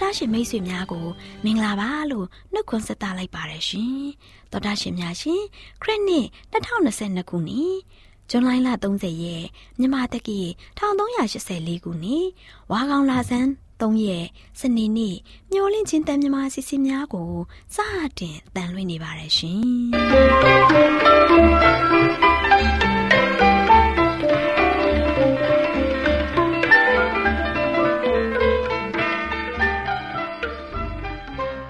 တော်တာရှင်မိတ်ဆွေများကိုမင်္ဂလာပါလို့နှုတ်ခွန်းဆက်သလိုက်ပါတယ်ရှင်တော်တာရှင်များရှင်ခရစ်နှစ်2022ခုနှစ်ဇွန်လ30ရက်မြန်မာတက္ကီ1384ခုနှစ်ဝါကောင်လာဆန်း3ရက်စနေနေ့မျောလင့်ချင်းတန်မြမာစီစီများကိုစတင်တန်လွှင့်နေပါတယ်ရှင်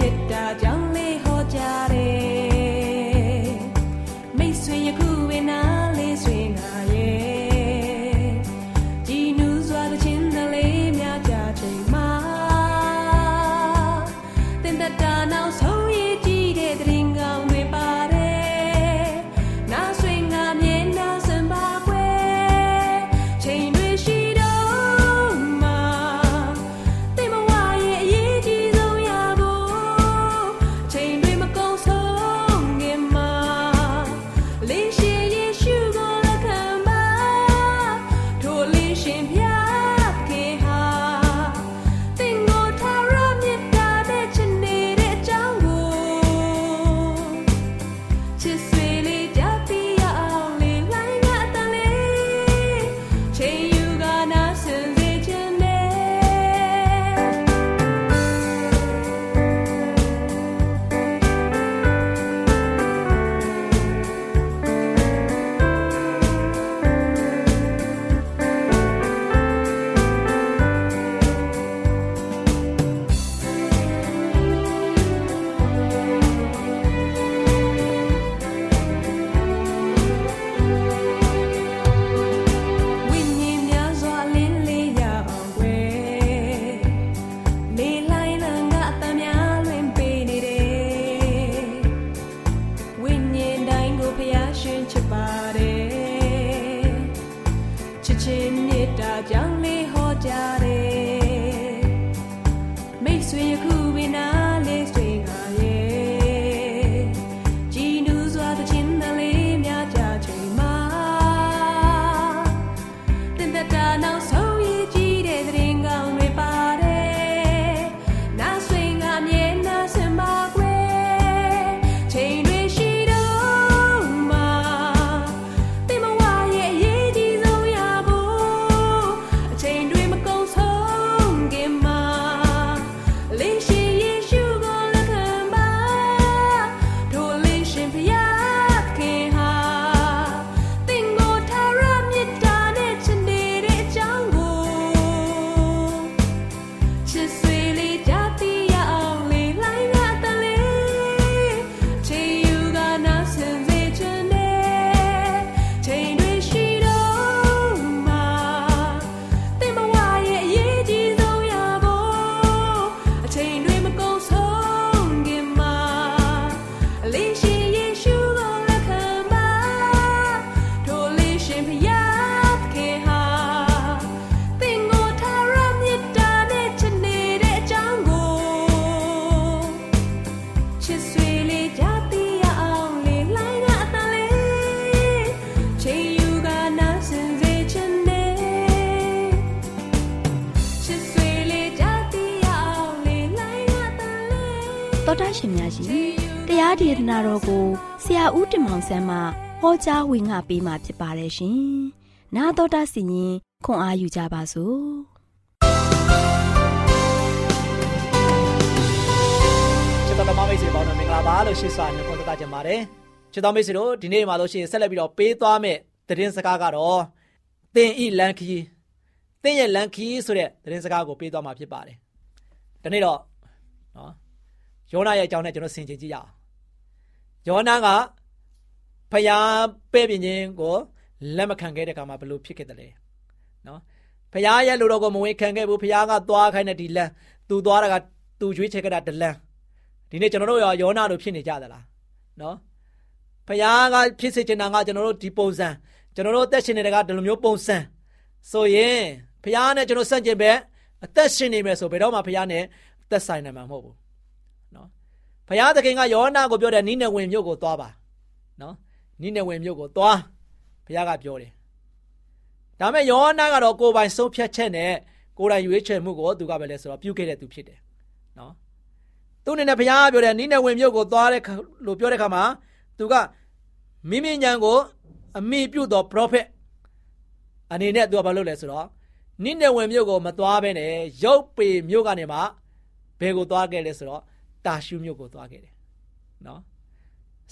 ဒေသ တော်ကိုဆရာဦးတင်မောင်ဆန်းမှဟောကြားဝင်ငါပေးมาဖြစ်ပါတယ်ရှင်။နာတော်တာစီရင်ခွန်အားယူကြပါစို့။ချစ်တော်မမိတ်ဆွေပေါင်းတို့မင်္ဂလာပါလို့ရှိစွာနှုတ်ခွန်းသက်ကြပါတယ်။ချစ်တော်မိတ်ဆွေတို့ဒီနေ့မှာလို့ရှိရင်ဆက်လက်ပြီးတော့ပေးသွားမယ့်သတင်းစကားကတော့သင်ဤလန်ခီသင်ရဲ့လန်ခီဆိုတဲ့သတင်းစကားကိုပေးသွားမှာဖြစ်ပါတယ်ဒီနေ့တော့နော်ယောနာရဲ့အကြောင်းနဲ့ကျွန်တော်ဆင်ခြင်ကြည့်ရအောင် ယောနာကဖျားပဲ့ပြင်းခြင်းကိုလက်မခံခဲ့တဲ့အခါမှာဘလို့ဖြစ်ခဲ့တယ်လဲနော်ဖျားရဲ့လူတော်ကိုမဝင်ခံခဲ့ဘူးဖျားကသွားခိုင်းတဲ့ဒီလန်သူသွားတာကသူရွေးချယ်ခဲ့တာဒလန်ဒီနေ့ကျွန်တော်တို့ရောယောနာတို့ဖြစ်နေကြသလားနော်ဖျားကဖြစ်စေချင်တာကကျွန်တော်တို့ဒီပုံစံကျွန်တော်တို့အသက်ရှင်နေတဲ့ကဒီလိုမျိုးပုံစံဆိုရင်ဖျားနဲ့ကျွန်တော်စန့်ကျင်ပဲအသက်ရှင်နေမယ်ဆိုဘယ်တော့မှဖျားနဲ့သက်ဆိုင်နိုင်မှာမဟုတ်ဘူးနော် ဖျားသခင်ကယောနာကိုပြောတယ်နိနေဝင်မြို့ကိုသွားပါနော်နိနေဝင်မြို့ကိုသွားဘုရားကပြောတယ်ဒါမဲ့ယောနာကတော့ကိုယ်ပိုင်ဆုံးဖြတ်ချက်နဲ့ကိုယ်တိုင်ရွေးချယ်မှုကိုသူကပဲလဲဆိုတော့ပြုခဲ့တဲ့သူဖြစ်တယ်နော်သူအနေနဲ့ဘုရားပြောတယ်နိနေဝင်မြို့ကိုသွားတဲ့လို့ပြောတဲ့ခါမှာသူကမိမိညံကိုအမိပြုတ်သော prophet အနေနဲ့သူကဘာလုပ်လဲဆိုတော့နိနေဝင်မြို့ကိုမသွားဘဲနဲ့ရုပ်ပေမြို့ကနေမှဘယ်ကိုသွားခဲ့လဲဆိုတော့ တာရှုမြို့ကိုသွားခဲ့တယ်နော်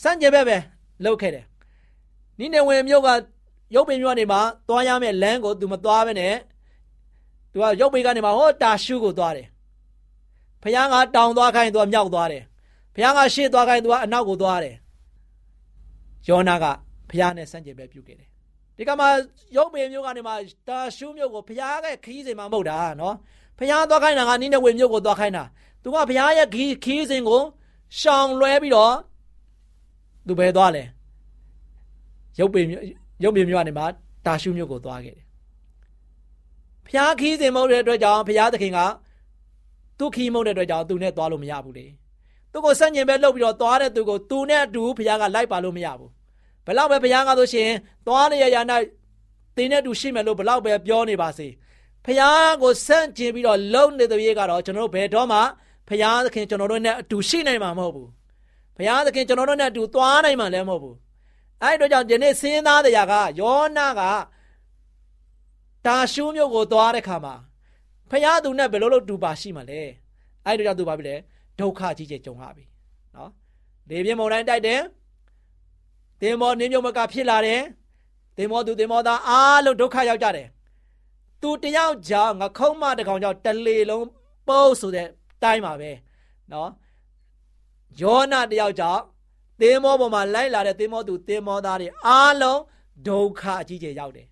စံကြဲပဲပဲလုပ်ခဲ့တယ်နိနေဝင်မြို့ကရုပ်ပေမြို့ကနေမှသွားရမယ့်လမ်းကိုသူမသွားဘဲနဲ့သူကရုပ်ပေကနေမှဟောတာရှုကိုသွားတယ်ဖခင်ကတောင်သွားခိုင်းသူကမြောက်သွားတယ်ဖခင်ကရှေ့သွားခိုင်းသူကအနောက်ကိုသွားတယ်ယောနာကဖခင်နဲ့စံကြဲပဲပြုတ်ခဲ့တယ်ဒီကမှာရုပ်ပေမျိုးကနေမှတာရှုမျိုးကိုဖခင်ရဲ့ခီးစဉ်မှာမဟုတ်တာနော်ဖခင်သွားခိုင်းတာကနိနေဝင်မျိုးကိုသွားခိုင်းတာ သူကဘုရားရဲ့ခီးခီးစဉ်ကိုရှောင်လွဲပြီးတော့သူပဲသွားလဲရုပ်ပေရုပ်ပေမျိုးကနေမှတာရှုမျိုးကိုသွားခဲ့တယ်ဘုရားခီးစဉ်မဟုတ်တဲ့အတွက်ကြောင့်ဘုရားသခင်ကသူ့ခီးမဟုတ်တဲ့အတွက်ကြောင့်သူနဲ့သွားလို့မရဘူးလေသူ့ကိုစန့်ကျင်ပဲလှုပ်ပြီးတော့သွားတဲ့သူကိုသူနဲ့အတူဘုရားကလိုက်ပါလို့မရဘူးဘလောက်ပဲဘုရားကဆိုရှင်သွားနေရရ၌တင်းနဲ့တူရှိမယ်လို့ဘလောက်ပဲပြောနေပါစေဖခင်ကိုစန့်ကျင်ပြီးတော့လုံနေတဲ့ပြေကတော့ကျွန်တော်တို့ဘယ်တော့မှ ဖခင်သခင်ကျွန်တော်တို့နဲ့အတူရှိနိုင်မှာမဟုတ်ဘူးဖခင်သခင်ကျွန်တော်တို့နဲ့အတူသွားနိုင်မှာလည်းမဟုတ်ဘူးအဲ့တို့ကြောင့်ဒီနေ့စဉ်းစားတရားကယောနာကတာရှုမျိုးကိုသွားတဲ့ခါမှာဖခင်သူနဲ့ဘယ်လိုလုပ်တူပါရှိမှာလဲအဲ့တို့ကြောင့်သူပါပြီလေဒုက္ခကြီးကြီးကြုံရပြီနော်လေပြင်းမုန်တိုင်းတိုက်တယ်သင်္ဘောနင်းမြုံမကဖြစ်လာတယ်သင်္ဘောသူသင်္ဘောသားအားလုံးဒုက္ခရောက်ကြတယ်သူတယောက်ကြောင့်ငခုံးမတကောင်ကြောင့်တလေလုံးပိုးဆိုတဲ့ တိုင်းပါပဲနော်ယောနာတယောက်ကြောင့်သင်္ဘောပေါ်မှာလိုက်လာတဲ့သင်္ဘောသူသင်္ဘောသားတွေအားလုံးဒုက္ခအကြီးကျယ်ရောက်တယ်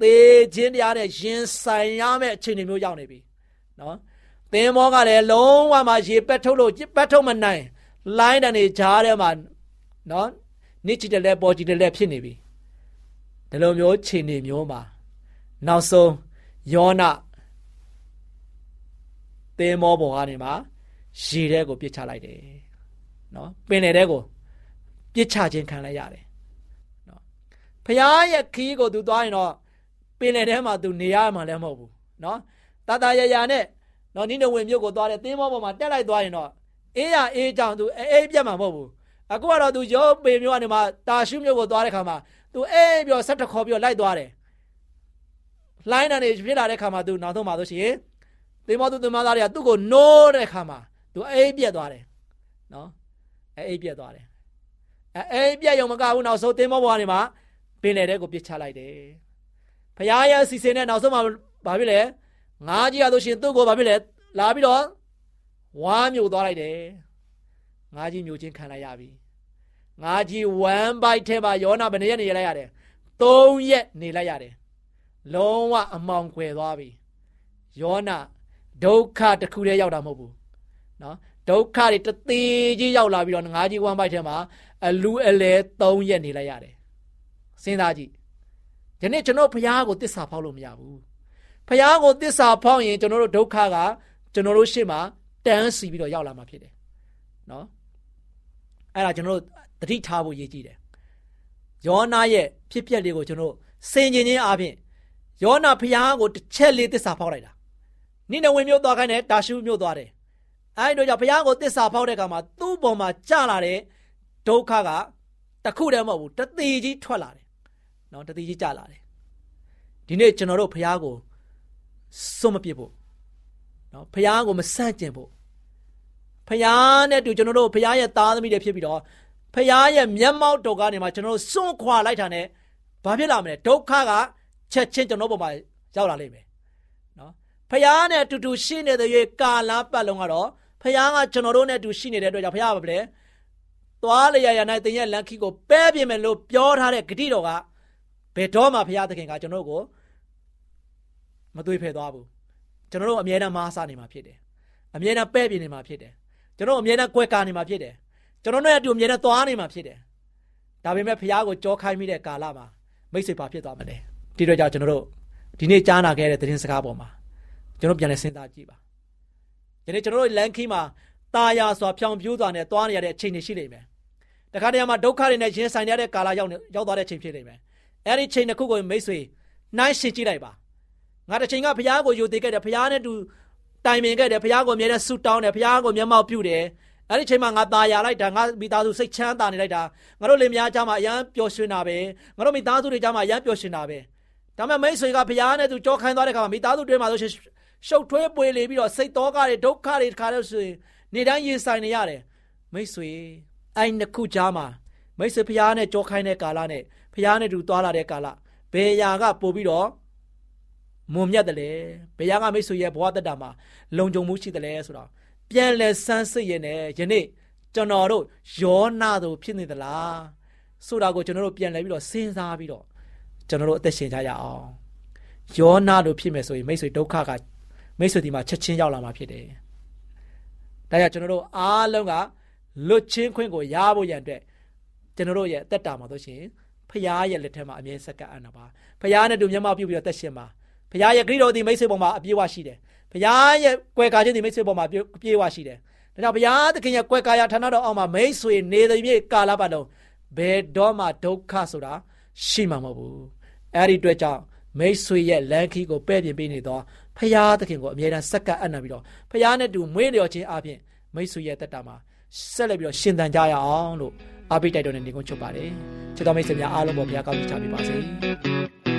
သေခြင်းတရားနဲ့ရင်ဆိုင်ရမယ့်အခြေအနေမျိုးရောက်နေပြီနော်သင်္ဘောကလည်းလုံးဝမှရေပက်ထုတ်လို့ပက်ထုတ်မနိုင်လိုင်းတန်တွေကြားထဲမှာနော်နစ်ချီတယ်လဲပေါ်ချီတယ်လဲဖြစ်နေပြီဒီလိုမျိုးခြေနေမျိုးမှာနောက်ဆုံးယောနာ သင်္ဘောပေါ်ကနေမှရေထဲကိုပြစ်ချလိုက်တယ်နော်ပင်လယ်ထဲကိုပြစ်ချခြင်းခံလိုက်ရတယ်နော်ဖခင်ရဲ့ခီးကိုသူသွားရင်တော့ပင်လယ်ထဲမှာသူနေရမှာလည်းမဟုတ်ဘူးနော်တတရရနဲ့နော်နိနေဝင်မြို့ကိုသွားတယ်သင်္ဘောပေါ်မှာတက်လိုက်သွားရင်တော့အေးရအေးကြောင်သူအေးပြတ်မှာမဟုတ်ဘူးအခုကတော့သူရောပေမျိုးကနေမှတာရှုမျိုးကိုသွားတဲ့ခါမှာသူအေးပြီးတော့ဆက်တခေါ်ပြီးတော့လိုက်သွားတယ်လိုင်းတန်နေဖြစ်လာတဲ့ခါမှာသူနောက်ဆုံးမှာဆိုရှင် သင်္ဘောသူသင်္ဘောသားတွေကသူ့ကိုနိုးတဲ့ခါမှာသူအိပ်ပြက်သွားတယ်နော်အဲအိပ်ပြက်သွားတယ်အဲအိပ်ပြက်ရုံမကဘူးနောက်ဆုံးသင်္ဘောဘွားတွေမှာပင်လယ်ထဲကိုပြစ်ချလိုက်တယ်ဖရားရဲ့စီစဉ်နဲ့နောက်ဆုံးမှာဘာဖြစ်လဲငါးကြီးရလို့ရှင်သူ့ကိုဘာဖြစ်လဲလာပြီးတော့ဝါမျိုးသွားလိုက်တယ်ငါးကြီးမျိုးချင်းခံလိုက်ရပြီငါးကြီး1 byte ထဲမှာယောနာဘယ်နှစ်ရက်နေရလိုက်ရတယ်3ရက်နေလိုက်ရတယ်လုံးဝအမောင်ကွယ်သွားပြီယောနာ ဒုက္ခတစ်ခုတည်းရောက်တာမဟုတ်ဘူးနော်ဒုက္ခတွေတသေးကြီးရောက်လာပြီးတော့ငါးကြီး1 byte ထဲမှာအလူအလဲ3ရက်နေလိုက်ရတယ်စဉ်းစားကြည့်ဒီနေ့ကျွန်တော်ဘုရားကိုတစ္ဆာဖောက်လို့မရဘူးဘုရားကိုတစ္ဆာဖောက်ရင်ကျွန်တော်တို့ဒုက္ခကကျွန်တော်တို့ရှေ့မှာတန်းစီပြီးတော့ရောက်လာမှာဖြစ်တယ်နော်အဲ့ဒါကျွန်တော်တို့တတိထားဖို့ရည်ကြည့်တယ်ယောနာရဲ့ဖြစ်ပျက်လေးကိုကျွန်တော်စင်ကျင်ခြင်းအပြင်ယောနာဘုရားကိုတစ်ချက်လေးတစ္ဆာဖောက်လိုက်တာ နိနဝင်မျိုးသွားခိုင်းတယ်တာရှုမျိုးသွားတယ်အဲ့တို့ကြောင့်ဘုရားကိုတစ္ဆာဖောက်တဲ့အခါမှာသူ့ပေါ်မှာကြာလာတဲ့ဒုက္ခကတခုတည်းမဟုတ်ဘူးတသေးကြီးထွက်လာတယ်နော်တသေးကြီးကြာလာတယ်ဒီနေ့ကျွန်တော်တို့ဘုရားကိုစွန့်မပစ်ဖို့နော်ဘုရားကိုမဆန့်ကျင်ဖို့ဖျားနဲ့တူကျွန်တော်တို့ဖျားရဲ့သားသမီးတွေဖြစ်ပြီးတော့ဖျားရဲ့မျက်မှောက်တော်ကနေမှကျွန်တော်တို့စွန့်ခွာလိုက်တာနဲ့ဘာဖြစ်လာမလဲဒုက္ခကချက်ချင်းကျွန်တော်ပေါ်မှာရောက်လာလိမ့်မယ်နော် ဖခင်နဲ့အတူတူရှိနေတဲ့ရွေးကာလပတ်လုံးကတော့ဖခင်ကကျွန်တော်တို့နဲ့အတူရှိနေတဲ့အတွက်ကြောင့်ဖခင်ကဘယ်လဲသွားလျာရနိုင်တင်ရဲ့လန်ခီကိုပဲပြင်မယ်လို့ပြောထားတဲ့ဂတိတော်ကဘယ်တော့မှဖခင်သခင်ကကျွန်တော်တို့ကိုမသွေးဖယ်သွားဘူးကျွန်တော်တို့အမြဲတမ်းမားစားနေမှာဖြစ်တယ်အမြဲတမ်းပဲ့ပြင်နေမှာဖြစ်တယ်ကျွန်တော်အမြဲတမ်းကွဲကာနေမှာဖြစ်တယ်ကျွန်တော်တို့အတူအမြဲတမ်းသွားနေမှာဖြစ်တယ်ဒါပေမဲ့ဖခင်ကိုကြောခိုင်းမိတဲ့ကာလမှာမိတ်ဆွေပါဖြစ်သွားမလဲဒီတော့ကြောင့်ကျွန်တော်တို့ဒီနေ့ကြားနာခဲ့တဲ့သတင်းစကားပေါ်မှာ ကျွန်တော်ပြန်လဲစဉ်းစားကြည့်ပါဒီနေ့ကျွန်တော်တို့လန်ခီမှာตาယာစွာဖြောင်ပြိုးစွာနဲ့သွားနေရတဲ့အချိန်တွေရှိနေမယ်တခါတည်းမှာဒုက္ခတွေနဲ့ရင်ဆိုင်ရတဲ့ကာလရောက်ရောက်သွားတဲ့အချိန်ဖြစ်နေမယ်အဲ့ဒီချိန်တစ်ခုကိုမိတ်ဆွေနှိုင်းရှင်ကြည့်လိုက်ပါငါတစ်ချိန်ကဘုရားကိုယုံသေးခဲ့တယ်ဘုရားနဲ့တူတိုင်ပင်ခဲ့တယ်ဘုရားကိုအမြဲတမ်းဆုတောင်းတယ်ဘုရားကိုမျက်မှောက်ပြုတယ်အဲ့ဒီချိန်မှာငါตาရလိုက်တာငါမိသားစုစိတ်ချမ်းသာနေလိုက်တာငါတို့လင်မယားကြားမှာအရန်ပျော်ရွှင်တာပဲငါတို့မိသားစုတွေကြားမှာအရန်ပျော်ရွှင်တာပဲဒါပေမဲ့မိတ်ဆွေကဘုရားနဲ့သူကြောခိုင်းသွားတဲ့ခါမှာမိသားစုတွေမှာဆိုရှင် ရှုပ်ထွေးပွေလေပြီးတော့စိတ်တော်ကတွေဒုက္ခတွေတခါလို့ဆိုရင်နေတိုင်းရင်ဆိုင်နေရတယ်မိတ်ဆွေအဲ့နှစ်ခုကြားမှာမိတ်ဆွေဘုရားနဲ့ကြောခိုင်းတဲ့ကာလနဲ့ဘုရားနဲ့တူသွားလာတဲ့ကာလဘယ်ရာကပို့ပြီးတော့မုံမြတ်တယ်လေဘယ်ရာကမိတ်ဆွေရဲ့ဘဝတက်တာမှာလုံခြုံမှုရှိတယ်လေဆိုတော့ပြန်လဲဆန်းစစ်ရင်လည်းယနေ့ကျွန်တော်တို့ယောနာတို့ဖြစ်နေသလားဆိုတာကိုကျွန်တော်တို့ပြန်လဲပြီးတော့စဉ်းစားပြီးတော့ကျွန်တော်တို့အသက်ရှင်ကြရအောင်ယောနာတို့ဖြစ်မယ်ဆိုရင်မိတ်ဆွေဒုက္ခက မိတ်ဆွေဒီမှာချက်ချင်းရောက်လာမှာဖြစ်တယ်ဒါကြောင့်ကျွန်တော်တို့အားလုံးကလွတ်ချင်းခွင့်ကိုရဖို့ရန်အတွက်ကျွန်တော်တို့ရဲ့အသက်တာမှာဆိုရှင်ဖခင်ရဲ့လက်ထက်မှာအမြဲစက္ကန့်အံ့တာပါဖခင်နဲ့တူမျက်မှောက်ပြုပြီးတော့သက်ရှင်ပါဖခင်ရဲ့ဂရုတော်ဒီမိတ်ဆွေပေါ်မှာအပြည့်အဝရှိတယ်ဘုရားရဲ့ကွယ်ကာခြင်းဒီမိတ်ဆွေပေါ်မှာပြေးဝရှိတယ်။ဒါကြောင့်ဘုရားသခင်ရဲ့ကွယ်ကာယဌာနတော်အောက်မှာမိတ်ဆွေနေသည်မြေကာလပတ်လုံးဘယ်တော့မှဒုက္ခဆိုတာရှိမှာမဟုတ်ဘူး။အဲဒီအတွက်ကြောင့် မိတ်ဆွေရဲ့လမ်းခီးကိုပဲ့ပြင်ပေးနေတော့ဘုရားသခင်ကိုအမြဲတမ်းစက္ကပ်အံ့နံပြီးတော့ဘုရားနဲ့တူမွေးလျော်ခြင်းအပြင်မိတ်ဆွေရဲ့တက်တာမှာဆက်လက်ပြီးတော့ရှင်သန်ကြရအောင်လို့အားပေးတိုက်တော်နေနေကုန်ချုပ်ပါတယ်။ချစ်တော်မိတ်ဆွေများအားလုံးပေါ်ဘုရားကောင်းချီးချပေးပါစေ။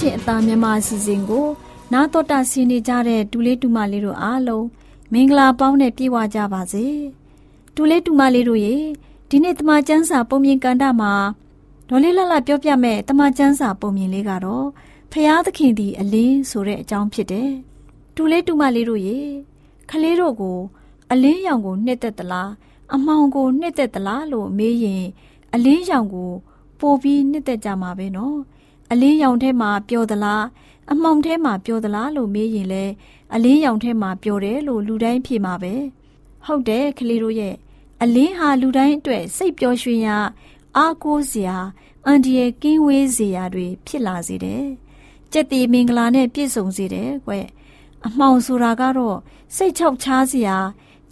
ချင်းအသားမြန်မာအစီအစဉ်ကို နာတော်တာဆင်းနေကြတဲ့ဒူလေးတူမလေးတို့အားလုံးမင်္ဂလာပေါင်းနဲ့ပြည့်ဝကြပါစေဒူလေးတူမလေးတို့ရေဒီနေ့တမချန်းစာပုံမြင်ကန်တာမှာဒေါ်လေးလှလှပြောပြမဲ့တမချန်းစာပုံမြင်လေးကတော့ဖျားသခင်ဒီအလင်းဆိုတဲ့အကြောင်းဖြစ်တယ်ဒူလေးတူမလေးတို့ရေခလေးတို့ကို အလင်းရောင်ကိုနှစ်သက်သလားအမောင်ကိုနှစ်သက်သလားလို့မေးရင်အလင်းရောင်ကို ပို့ပြီးနှစ်သက်ကြမှာပဲနော် အလင်းရောင်ထဲမှာပျော်သလားအမှောင်ထဲမှာပျော်သလားလို့မေးရင်လဲအလင်းရောင်ထဲမှာပျော်တယ်လို့လူတိုင်းဖြေမှာပဲဟုတ်တယ်ကလေးတို့ရဲ့အလင်းဟာလူတိုင်းအတွက်စိတ်ပျော်ရွှင်ရာအားကိုးစရာအန်ဒီရဲ့ကင်းဝေးစရာတွေဖြစ်လာစေတယ်ကြက်တီမင်္ဂလာနဲ့ပြည့်စုံစေတယ်ကွအမှောင်ဆိုတာကတော့စိတ်ချောက်ချားစရာ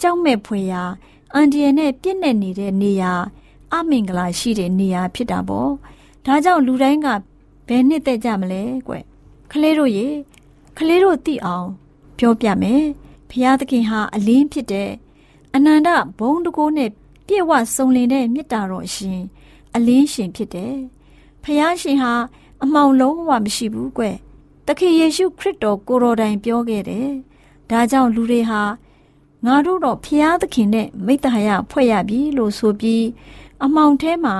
ကြောက်မဲ့ဖွယ်ရာအန်ဒီရဲ့နဲ့ပြည့်နေနေတဲ့နေရာအမင်္ဂလာရှိတဲ့နေရာဖြစ်တာပေါ့ဒါကြောင့်လူတိုင်းက ဘယ်နှစ်သက်ကြမလဲကွကလေးတို့ရေကလေးတို့သိအောင်ပြောပြမယ်ဖျားသခင်ဟာအလင်းဖြစ်တဲ့အနန္တဘုံတကိုးနဲ့ပြည့်ဝစုံလင်တဲ့မေတ္တာတော်ရှင်အလင်းရှင်ဖြစ်တယ်ဖျားရှင်ဟာအမှောင်လုံးဝမရှိဘူးကွတခင်ယေရှုခရစ်တော်ကိုတော်တိုင်ပြောခဲ့တယ်ဒါကြောင့်လူတွေဟာငါတို့တော့ဖျားသခင်နဲ့မိတ္တဟာယဖွဲ့ရပြီလို့ဆိုပြီးအမှောင်ထဲမှာ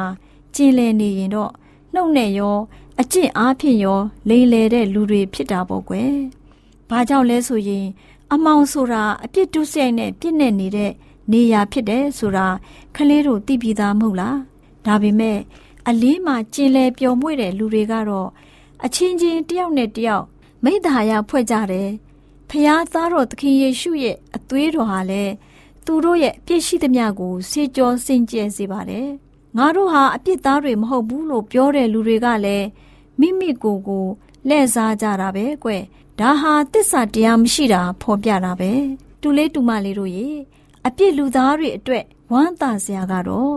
ကျင်လည်နေရင်တော့နှုတ်နဲ့ရော အကျင့်အားဖြင့်ရော လိမ်လည်တဲ့လူတွေဖြစ်တာပေါ့ကွယ်။ဘာကြောင့်လဲဆိုရင် အမောင်ဆိုတာအပြစ်တုဆိုင်နဲ့ပြစ်နေနေတဲ့နေရာဖြစ်တယ်ဆိုတာခလေးတို့သိပြီးသားမဟုတ်လား။ဒါပေမဲ့အလင်းမှာကျင်လည်ပျော်မွေ့တဲ့လူတွေကတော့အချင်းချင်းတယောက်နဲ့တယောက်မိသားရဖွဲ့ကြတယ်။ဖျားသားတော်သခင်ယေရှုရဲ့အသွေးတော်ဟာလည်းသူတို့ရဲ့အပြစ်ရှိသမျှကိုစေကြောစင်ကြယ်စေပါတယ်။ငါတို့ဟာအပြစ်သားတွေမဟုတ်ဘူးလို့ပြောတဲ့လူတွေကလည်း မိမိကိုယ်ကိုလှည့်စားကြတာပဲကွဒါဟာတစ္ဆာတရားမရှိတာဖော်ပြတာပဲတူလေးတူမလေးတို့ရေအပြစ်လူသားတွေအတွက်ဝမ်းသာစရာကတော့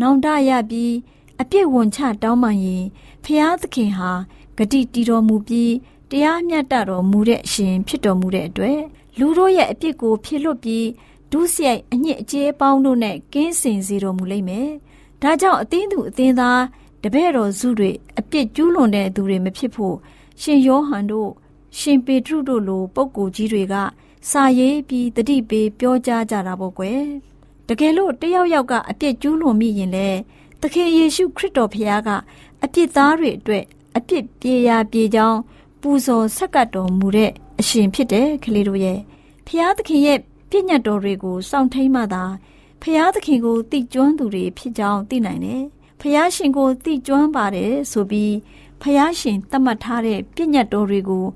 နောင်တရပြီးအပြစ်ဝန်ချတောင်းပန်ရင်ဖျားသခင်ဟာဂတိတီတော်မူပြီးတရားမျှတတော်မူတဲ့အရှင်ဖြစ်တော်မူတဲ့အတွက်လူတို့ရဲ့အပြစ်ကိုဖြစ်လွတ်ပြီးဒုစရိုက်အညစ်အကြေးပေါင်းတို့နဲ့ကင်းစင်စေတော်မူလိမ့်မယ်။ဒါကြောင့်အသင်းသူအသင်းသား တပည့်တော်စုတွေအပြစ်ကျူးလွန်တဲ့သူတွေမဖြစ်ဖို့ရှင်ယောဟန်တို့ရှင်ပေတရုတို့လိုပုဂ္ဂိုလ်ကြီးတွေကစာရေးပြီးတတိပေးပြောကြားကြတာပေါ့ကွယ်တကယ်လို့တယောက်ယောက်ကအပြစ်ကျူးလွန်မိရင်လေသခင်ယေရှုခရစ်တော်ဖခင်ကအပြစ်သားတွေအတွက်အပြစ်ပြေရာပြေကြောင်းပူဇော်ဆက်ကပ်တော်မူတဲ့အရှင်ဖြစ်တယ်ကလေးတို့ရဲ့ဖခင်သခင်ရဲ့ပြည့်ညတ်တော်တွေကိုစောင့်ထိန်မှသာဖခင်သခင်ကိုတိကျွမ်းသူတွေဖြစ်ကြောင်းသိနိုင်တယ် ဖယားရှင်ကိုသိကျွမ်းပါတယ်ဆိုပြီးဖယားရှင်သတ်မှတ်ထားတဲ့ပြည့်ညတ်တော်တွေကို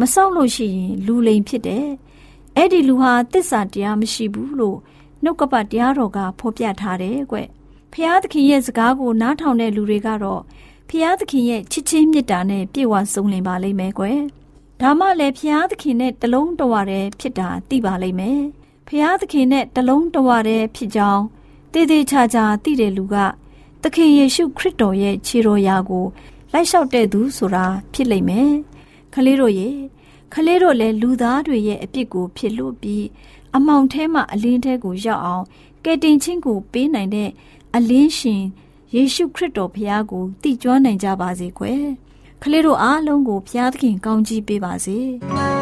မစောင့်လို့ရှိရင်လူလိမ်ဖြစ်တယ်။အဲ့ဒီလူဟာတစ္ဆာတရားမရှိဘူးလို့နှုတ်ကပတ်တရားတော်ကဖော်ပြထားတယ်ကွ။ဖယားသခင်ရဲ့စကားကိုနားထောင်တဲ့လူတွေကတော့ဖယားသခင်ရဲ့ချစ်ချင်းမေတ္တာနဲ့ပြည့်ဝစုံလင်ပါလိမ့်မယ်ကွ။ဒါမှလည်းဖယားသခင်နဲ့တလုံးတဝရတဲ့ဖြစ်တာသိပါလိမ့်မယ်။ဖယားသခင်နဲ့တလုံးတဝရတဲ့ဖြစ်ကြောင်းတည်တည်ချာချာသိတဲ့လူက သခင်ယေရှုခရစ်တော်ရဲ့ခြေတော်ရာကိုလိုက်လျှောက်တဲ့သူဆိုတာဖြစ်လိမ့်မယ်။ခလေးတို့ရဲ့ခလေးတို့လည်းလူသားတွေရဲ့အပြစ်ကိုဖြစ်လို့ပြီးအမောင်ထဲမှာအလင်းထဲကိုရောက်အောင်ကယ်တင်ခြင်းကိုပေးနိုင်တဲ့အလင်းရှင်ယေရှုခရစ်တော်ဘုရားကိုတည်ကျွမ်းနိုင်ကြပါစေကွယ်။ခလေးတို့အားလုံးကိုဘုရားသခင်ကောင်းချီးပေးပါစေ။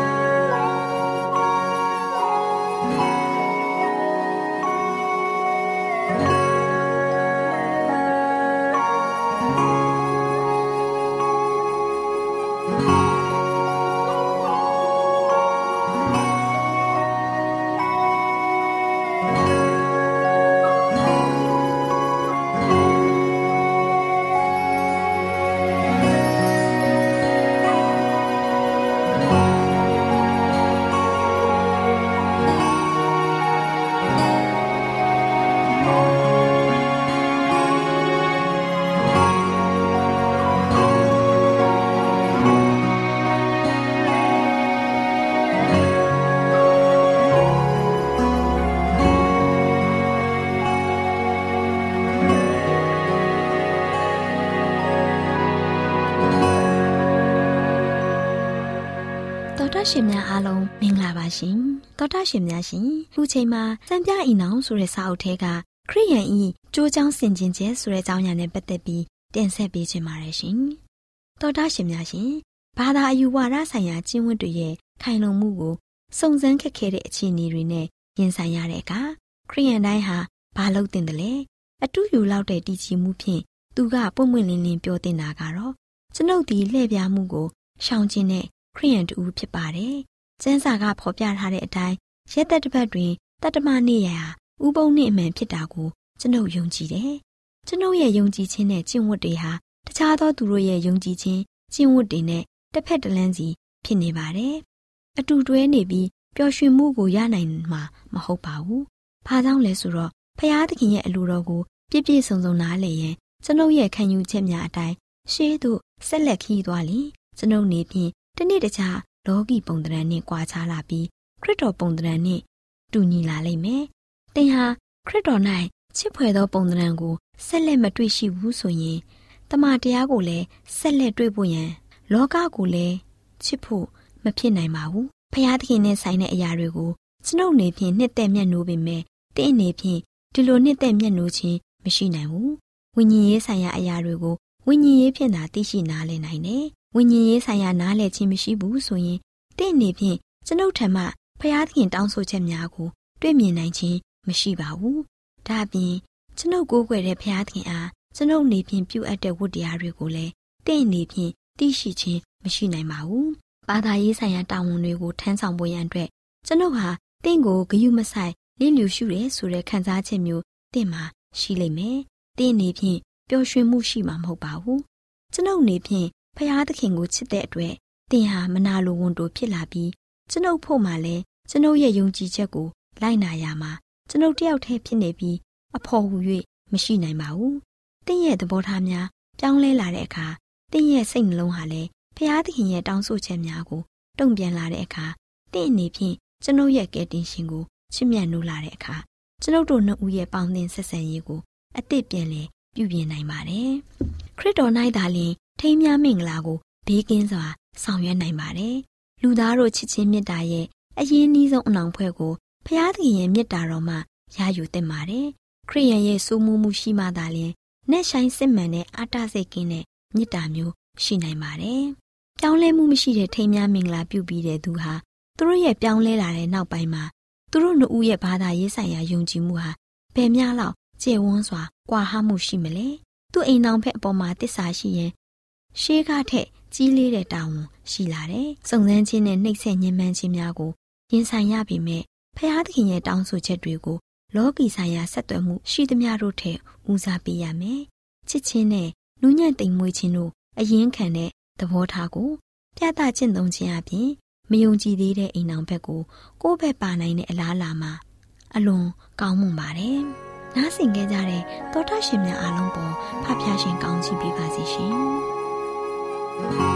ရှင်များအားလုံးမင်္ဂလာပါရှင်သောတာရှင်များရှင်ခုချိန်မှာစံပြအိနောင်ဆိုတဲ့စာအုပ်ထဲကခရိယန်ဤကြိုးချောင်းဆင်ခြင်ခြင်းဆိုတဲ့အကြောင်းအရာနဲ့ပတ်သက်ပြီးတင်ဆက်ပေးချင်ပါတယ်ရှင်သောတာရှင်များရှင်ဘာသာအယူဝါဒဆိုင်ရာကျင့်ဝတ်တွေရဲ့ခိုင်လုံမှုကိုစုံစမ်းခက်ခဲတဲ့အခြေအနေတွေနဲ့ရင်ဆိုင်ရတဲ့အခါခရိယန်တိုင်းဟာဘာလုပ်တင်တယ်လဲအတူယူလောက်တဲ့တည်ကြည်မှုဖြင့်သူကပွင့်ပွင့်လင်းလင်းပြောတင်တာကတော့ကျွန်ုပ်ဒီလှည့်ပြားမှုကိုရှောင်ကျဉ်တဲ့ ခရိယန်တူဖြစ်ပါတယ်။ကျမ်းစာကဖော်ပြထားတဲ့အတိုင်းရက်သက်တစ်ပတ်တွင်တတ္တမနေ့ရာဥပုံနေ့အမှန်ဖြစ်တာကိုကျွန်ုပ်ယုံကြည်တယ်။ကျွန်ုပ်ရဲ့ယုံကြည်ခြင်းနဲ့ကျင့်ဝတ်တွေဟာတခြားသောသူတို့ရဲ့ယုံကြည်ခြင်းကျင့်ဝတ်တွေနဲ့တစ်ဖက်တစ်လမ်းစီဖြစ်နေပါတယ်။အတူတွဲနေပြီးပျော်ရွှင်မှုကိုရနိုင်မှာမဟုတ်ပါဘူး။ဘာကြောင့်လဲဆိုတော့ဖရာသခင်ရဲ့အလိုတော်ကိုပြည့်ပြည့်စုံစုံနားလည်ရင်ကျွန်ုပ်ရဲ့ခံယူချက်များအတိုင်းရှေးသို့ဆက်လက်ခီးသွားလျင်ကျွန်ုပ်နေဖြင့် တနေ့တခြားလောကီပုံသဏ္ဍာန်နဲ့ကွာခြားလာပြီးခရစ်တော်ပုံသဏ္ဍာန်နဲ့တူညီလာလိမ့်မယ်။သင်ဟာခရစ်တော်၌ချစ်ဖွယ်သောပုံသဏ္ဍာန်ကိုဆက်လက်မတွေ့ရှိဘူးဆိုရင်တမန်တရားကိုလည်းဆက်လက်တွေ့ဖို့ရန်လောကကိုလည်းချစ်ဖို့မဖြစ်နိုင်ပါဘူး။ဖျားသခင်နဲ့ဆိုင်တဲ့အရာတွေကိုကျွန်ုပ်နေဖြင့်နှစ်သက်မျက်နှိုးပေမဲ့တင့်အနေဖြင့်ဒီလိုနှစ်သက်မျက်နှိုးခြင်းမရှိနိုင်ဘူး။ဝိညာဉ်ရေးဆိုင်ရာအရာတွေကိုဝိညာဉ်ရေးဖြင့်သာသိရှိနားလည်နိုင်တယ်။ ဝိညာဉ်ရေးဆိုင်ရာနားလည်ခြင်းမရှိဘူးဆိုရင်တင့်အနေဖြင့်ကျွန်ုပ်ထံမှဖျားသခင်တောင်းဆိုချက်များကို တွေ့မြင်နိုင်ခြင်းမရှိပါဘူး။ဒါ့အပြင်ကျွန်ုပ်ကိုးကွယ်တဲ့ဖျားသခင်အားကျွန်ုပ်နေဖြင့်ပြုအပ်တဲ့ဝတ္တရားတွေကိုလည်းတင့်အနေဖြင့်သိရှိခြင်းမရှိနိုင်ပါဘူး။ဘာသာရေးဆိုင်ရာတာဝန်တွေကိုထမ်းဆောင်ဖို့ရန်အတွက်ကျွန်ုပ်ဟာတင့်ကိုဂယုမဆိုင်လင်းလျူရှုရဲဆိုတဲ့ခံစားချက်မျိုးတင့်မှာရှိလိမ့်မယ်။တင့်အနေဖြင့်ပျော်ရွှင်မှုရှိမှာမဟုတ်ပါဘူး။ကျွန်ုပ်နေဖြင့် ဖျားသခင်ကိုချစ်တဲ့အတွက်တင်ဟာမနာလိုဝန်တိုဖြစ်လာပြီးကျွန်ုပ်ဖို့မှလည်းကျွန်ုပ်ရဲ့ယုံကြည်ချက်ကိုလိုက်နာရမှာကျွန်ုပ်တယောက်တည်းဖြစ်နေပြီးအဖို့ဟူ၍မရှိနိုင်ပါဘူး။တင်းရဲ့သဘောထားများပြောင်းလဲလာတဲ့အခါတင်းရဲ့စိတ်နှလုံးဟာလည်းဖျားသခင်ရဲ့တောင်းဆိုချက်များကိုတုံ့ပြန်လာတဲ့အခါတင့်အနေဖြင့်ကျွန်ုပ်ရဲ့ကယ်တင်ရှင်ကိုချစ်မြတ်နိုးလာတဲ့အခါကျွန်ုပ်တို့နှစ်ဦးရဲ့ပေါင်းသင်းဆက်ဆံရေးကိုအသစ်ပြန်လည်ပြုပြင်နိုင်ပါတယ်။ခရစ်တော်၌သာလျှင် ထိမ်းမြမင်္ဂလာကိုဘေးကင်းစွာ ဆောင်ရွက်နိုင်ပါတယ်။လူသားတို့ချစ်ချင်းမေတ္တာရဲ့အရင်နှီးဆုံးအနောင်ဖွဲ့ကိုဖျားသခင်ရဲ့မေတ္တာတော်မှရယူသင့်ပါတယ်။ခရိယန်ရဲ့စိုးမိုးမှုရှိမှသာလျှင်နဲ့ဆိုင်စစ်မှန်တဲ့အာတစိတ်ကင်းတဲ့မေတ္တာမျိုးရှိနိုင်ပါတယ်။ပြောင်းလဲမှုမရှိတဲ့ထိမ်းမြမင်္ဂလာပြုပြီးတဲ့သူဟာသူတို့ရဲ့ပြောင်းလဲလာတဲ့နောက်ပိုင်းမှာသူတို့နှစ်ဦးရဲ့ဘာသာရေးဆိုင်ရာယုံကြည်မှုဟာဘယ်များလောက်ကျေဝန်းစွာကွာဟမှုရှိမလဲ။သူ့အိမ်တော်ဖက်အပေါ်မှာတစ္ဆာရှိရင် ရှေးကားထက်ကြီးလေးတဲ့တာဝန်ရှိလာတယ်။စုံစမ်းခြင်းနဲ့နှိပ်စက်ညှဉ်းပန်းခြင်းများကိုရင်ဆိုင်ရပေမဲ့ဖျားသခင်ရဲ့တောင်းဆိုချက်တွေကိုလောကီဆိုင်ရာဆက်သွယ်မှုရှိသမျှတို့ထက်ဦးစားပေးရမယ်။ချစ်ချင်းနဲ့နူးညံ့တိမ်မွေ့ခြင်းတို့အရင်ခံတဲ့သဘောထားကိုပြသကျင့်သုံးခြင်းအပြင်မယုံကြည်သေးတဲ့အိမ်အောင်ဘက်ကိုကိုယ့်ဘက်ပါနိုင်တဲ့အလားအလာမှာအလွန်ကောင်းမွန်ပါတယ်။နားဆင်ကြကြတဲ့သောတာရှင်များအားလုံးပေါ်ဖဖျားရှင်ကောင်းချီးပေးပါစီရှင်။ တာ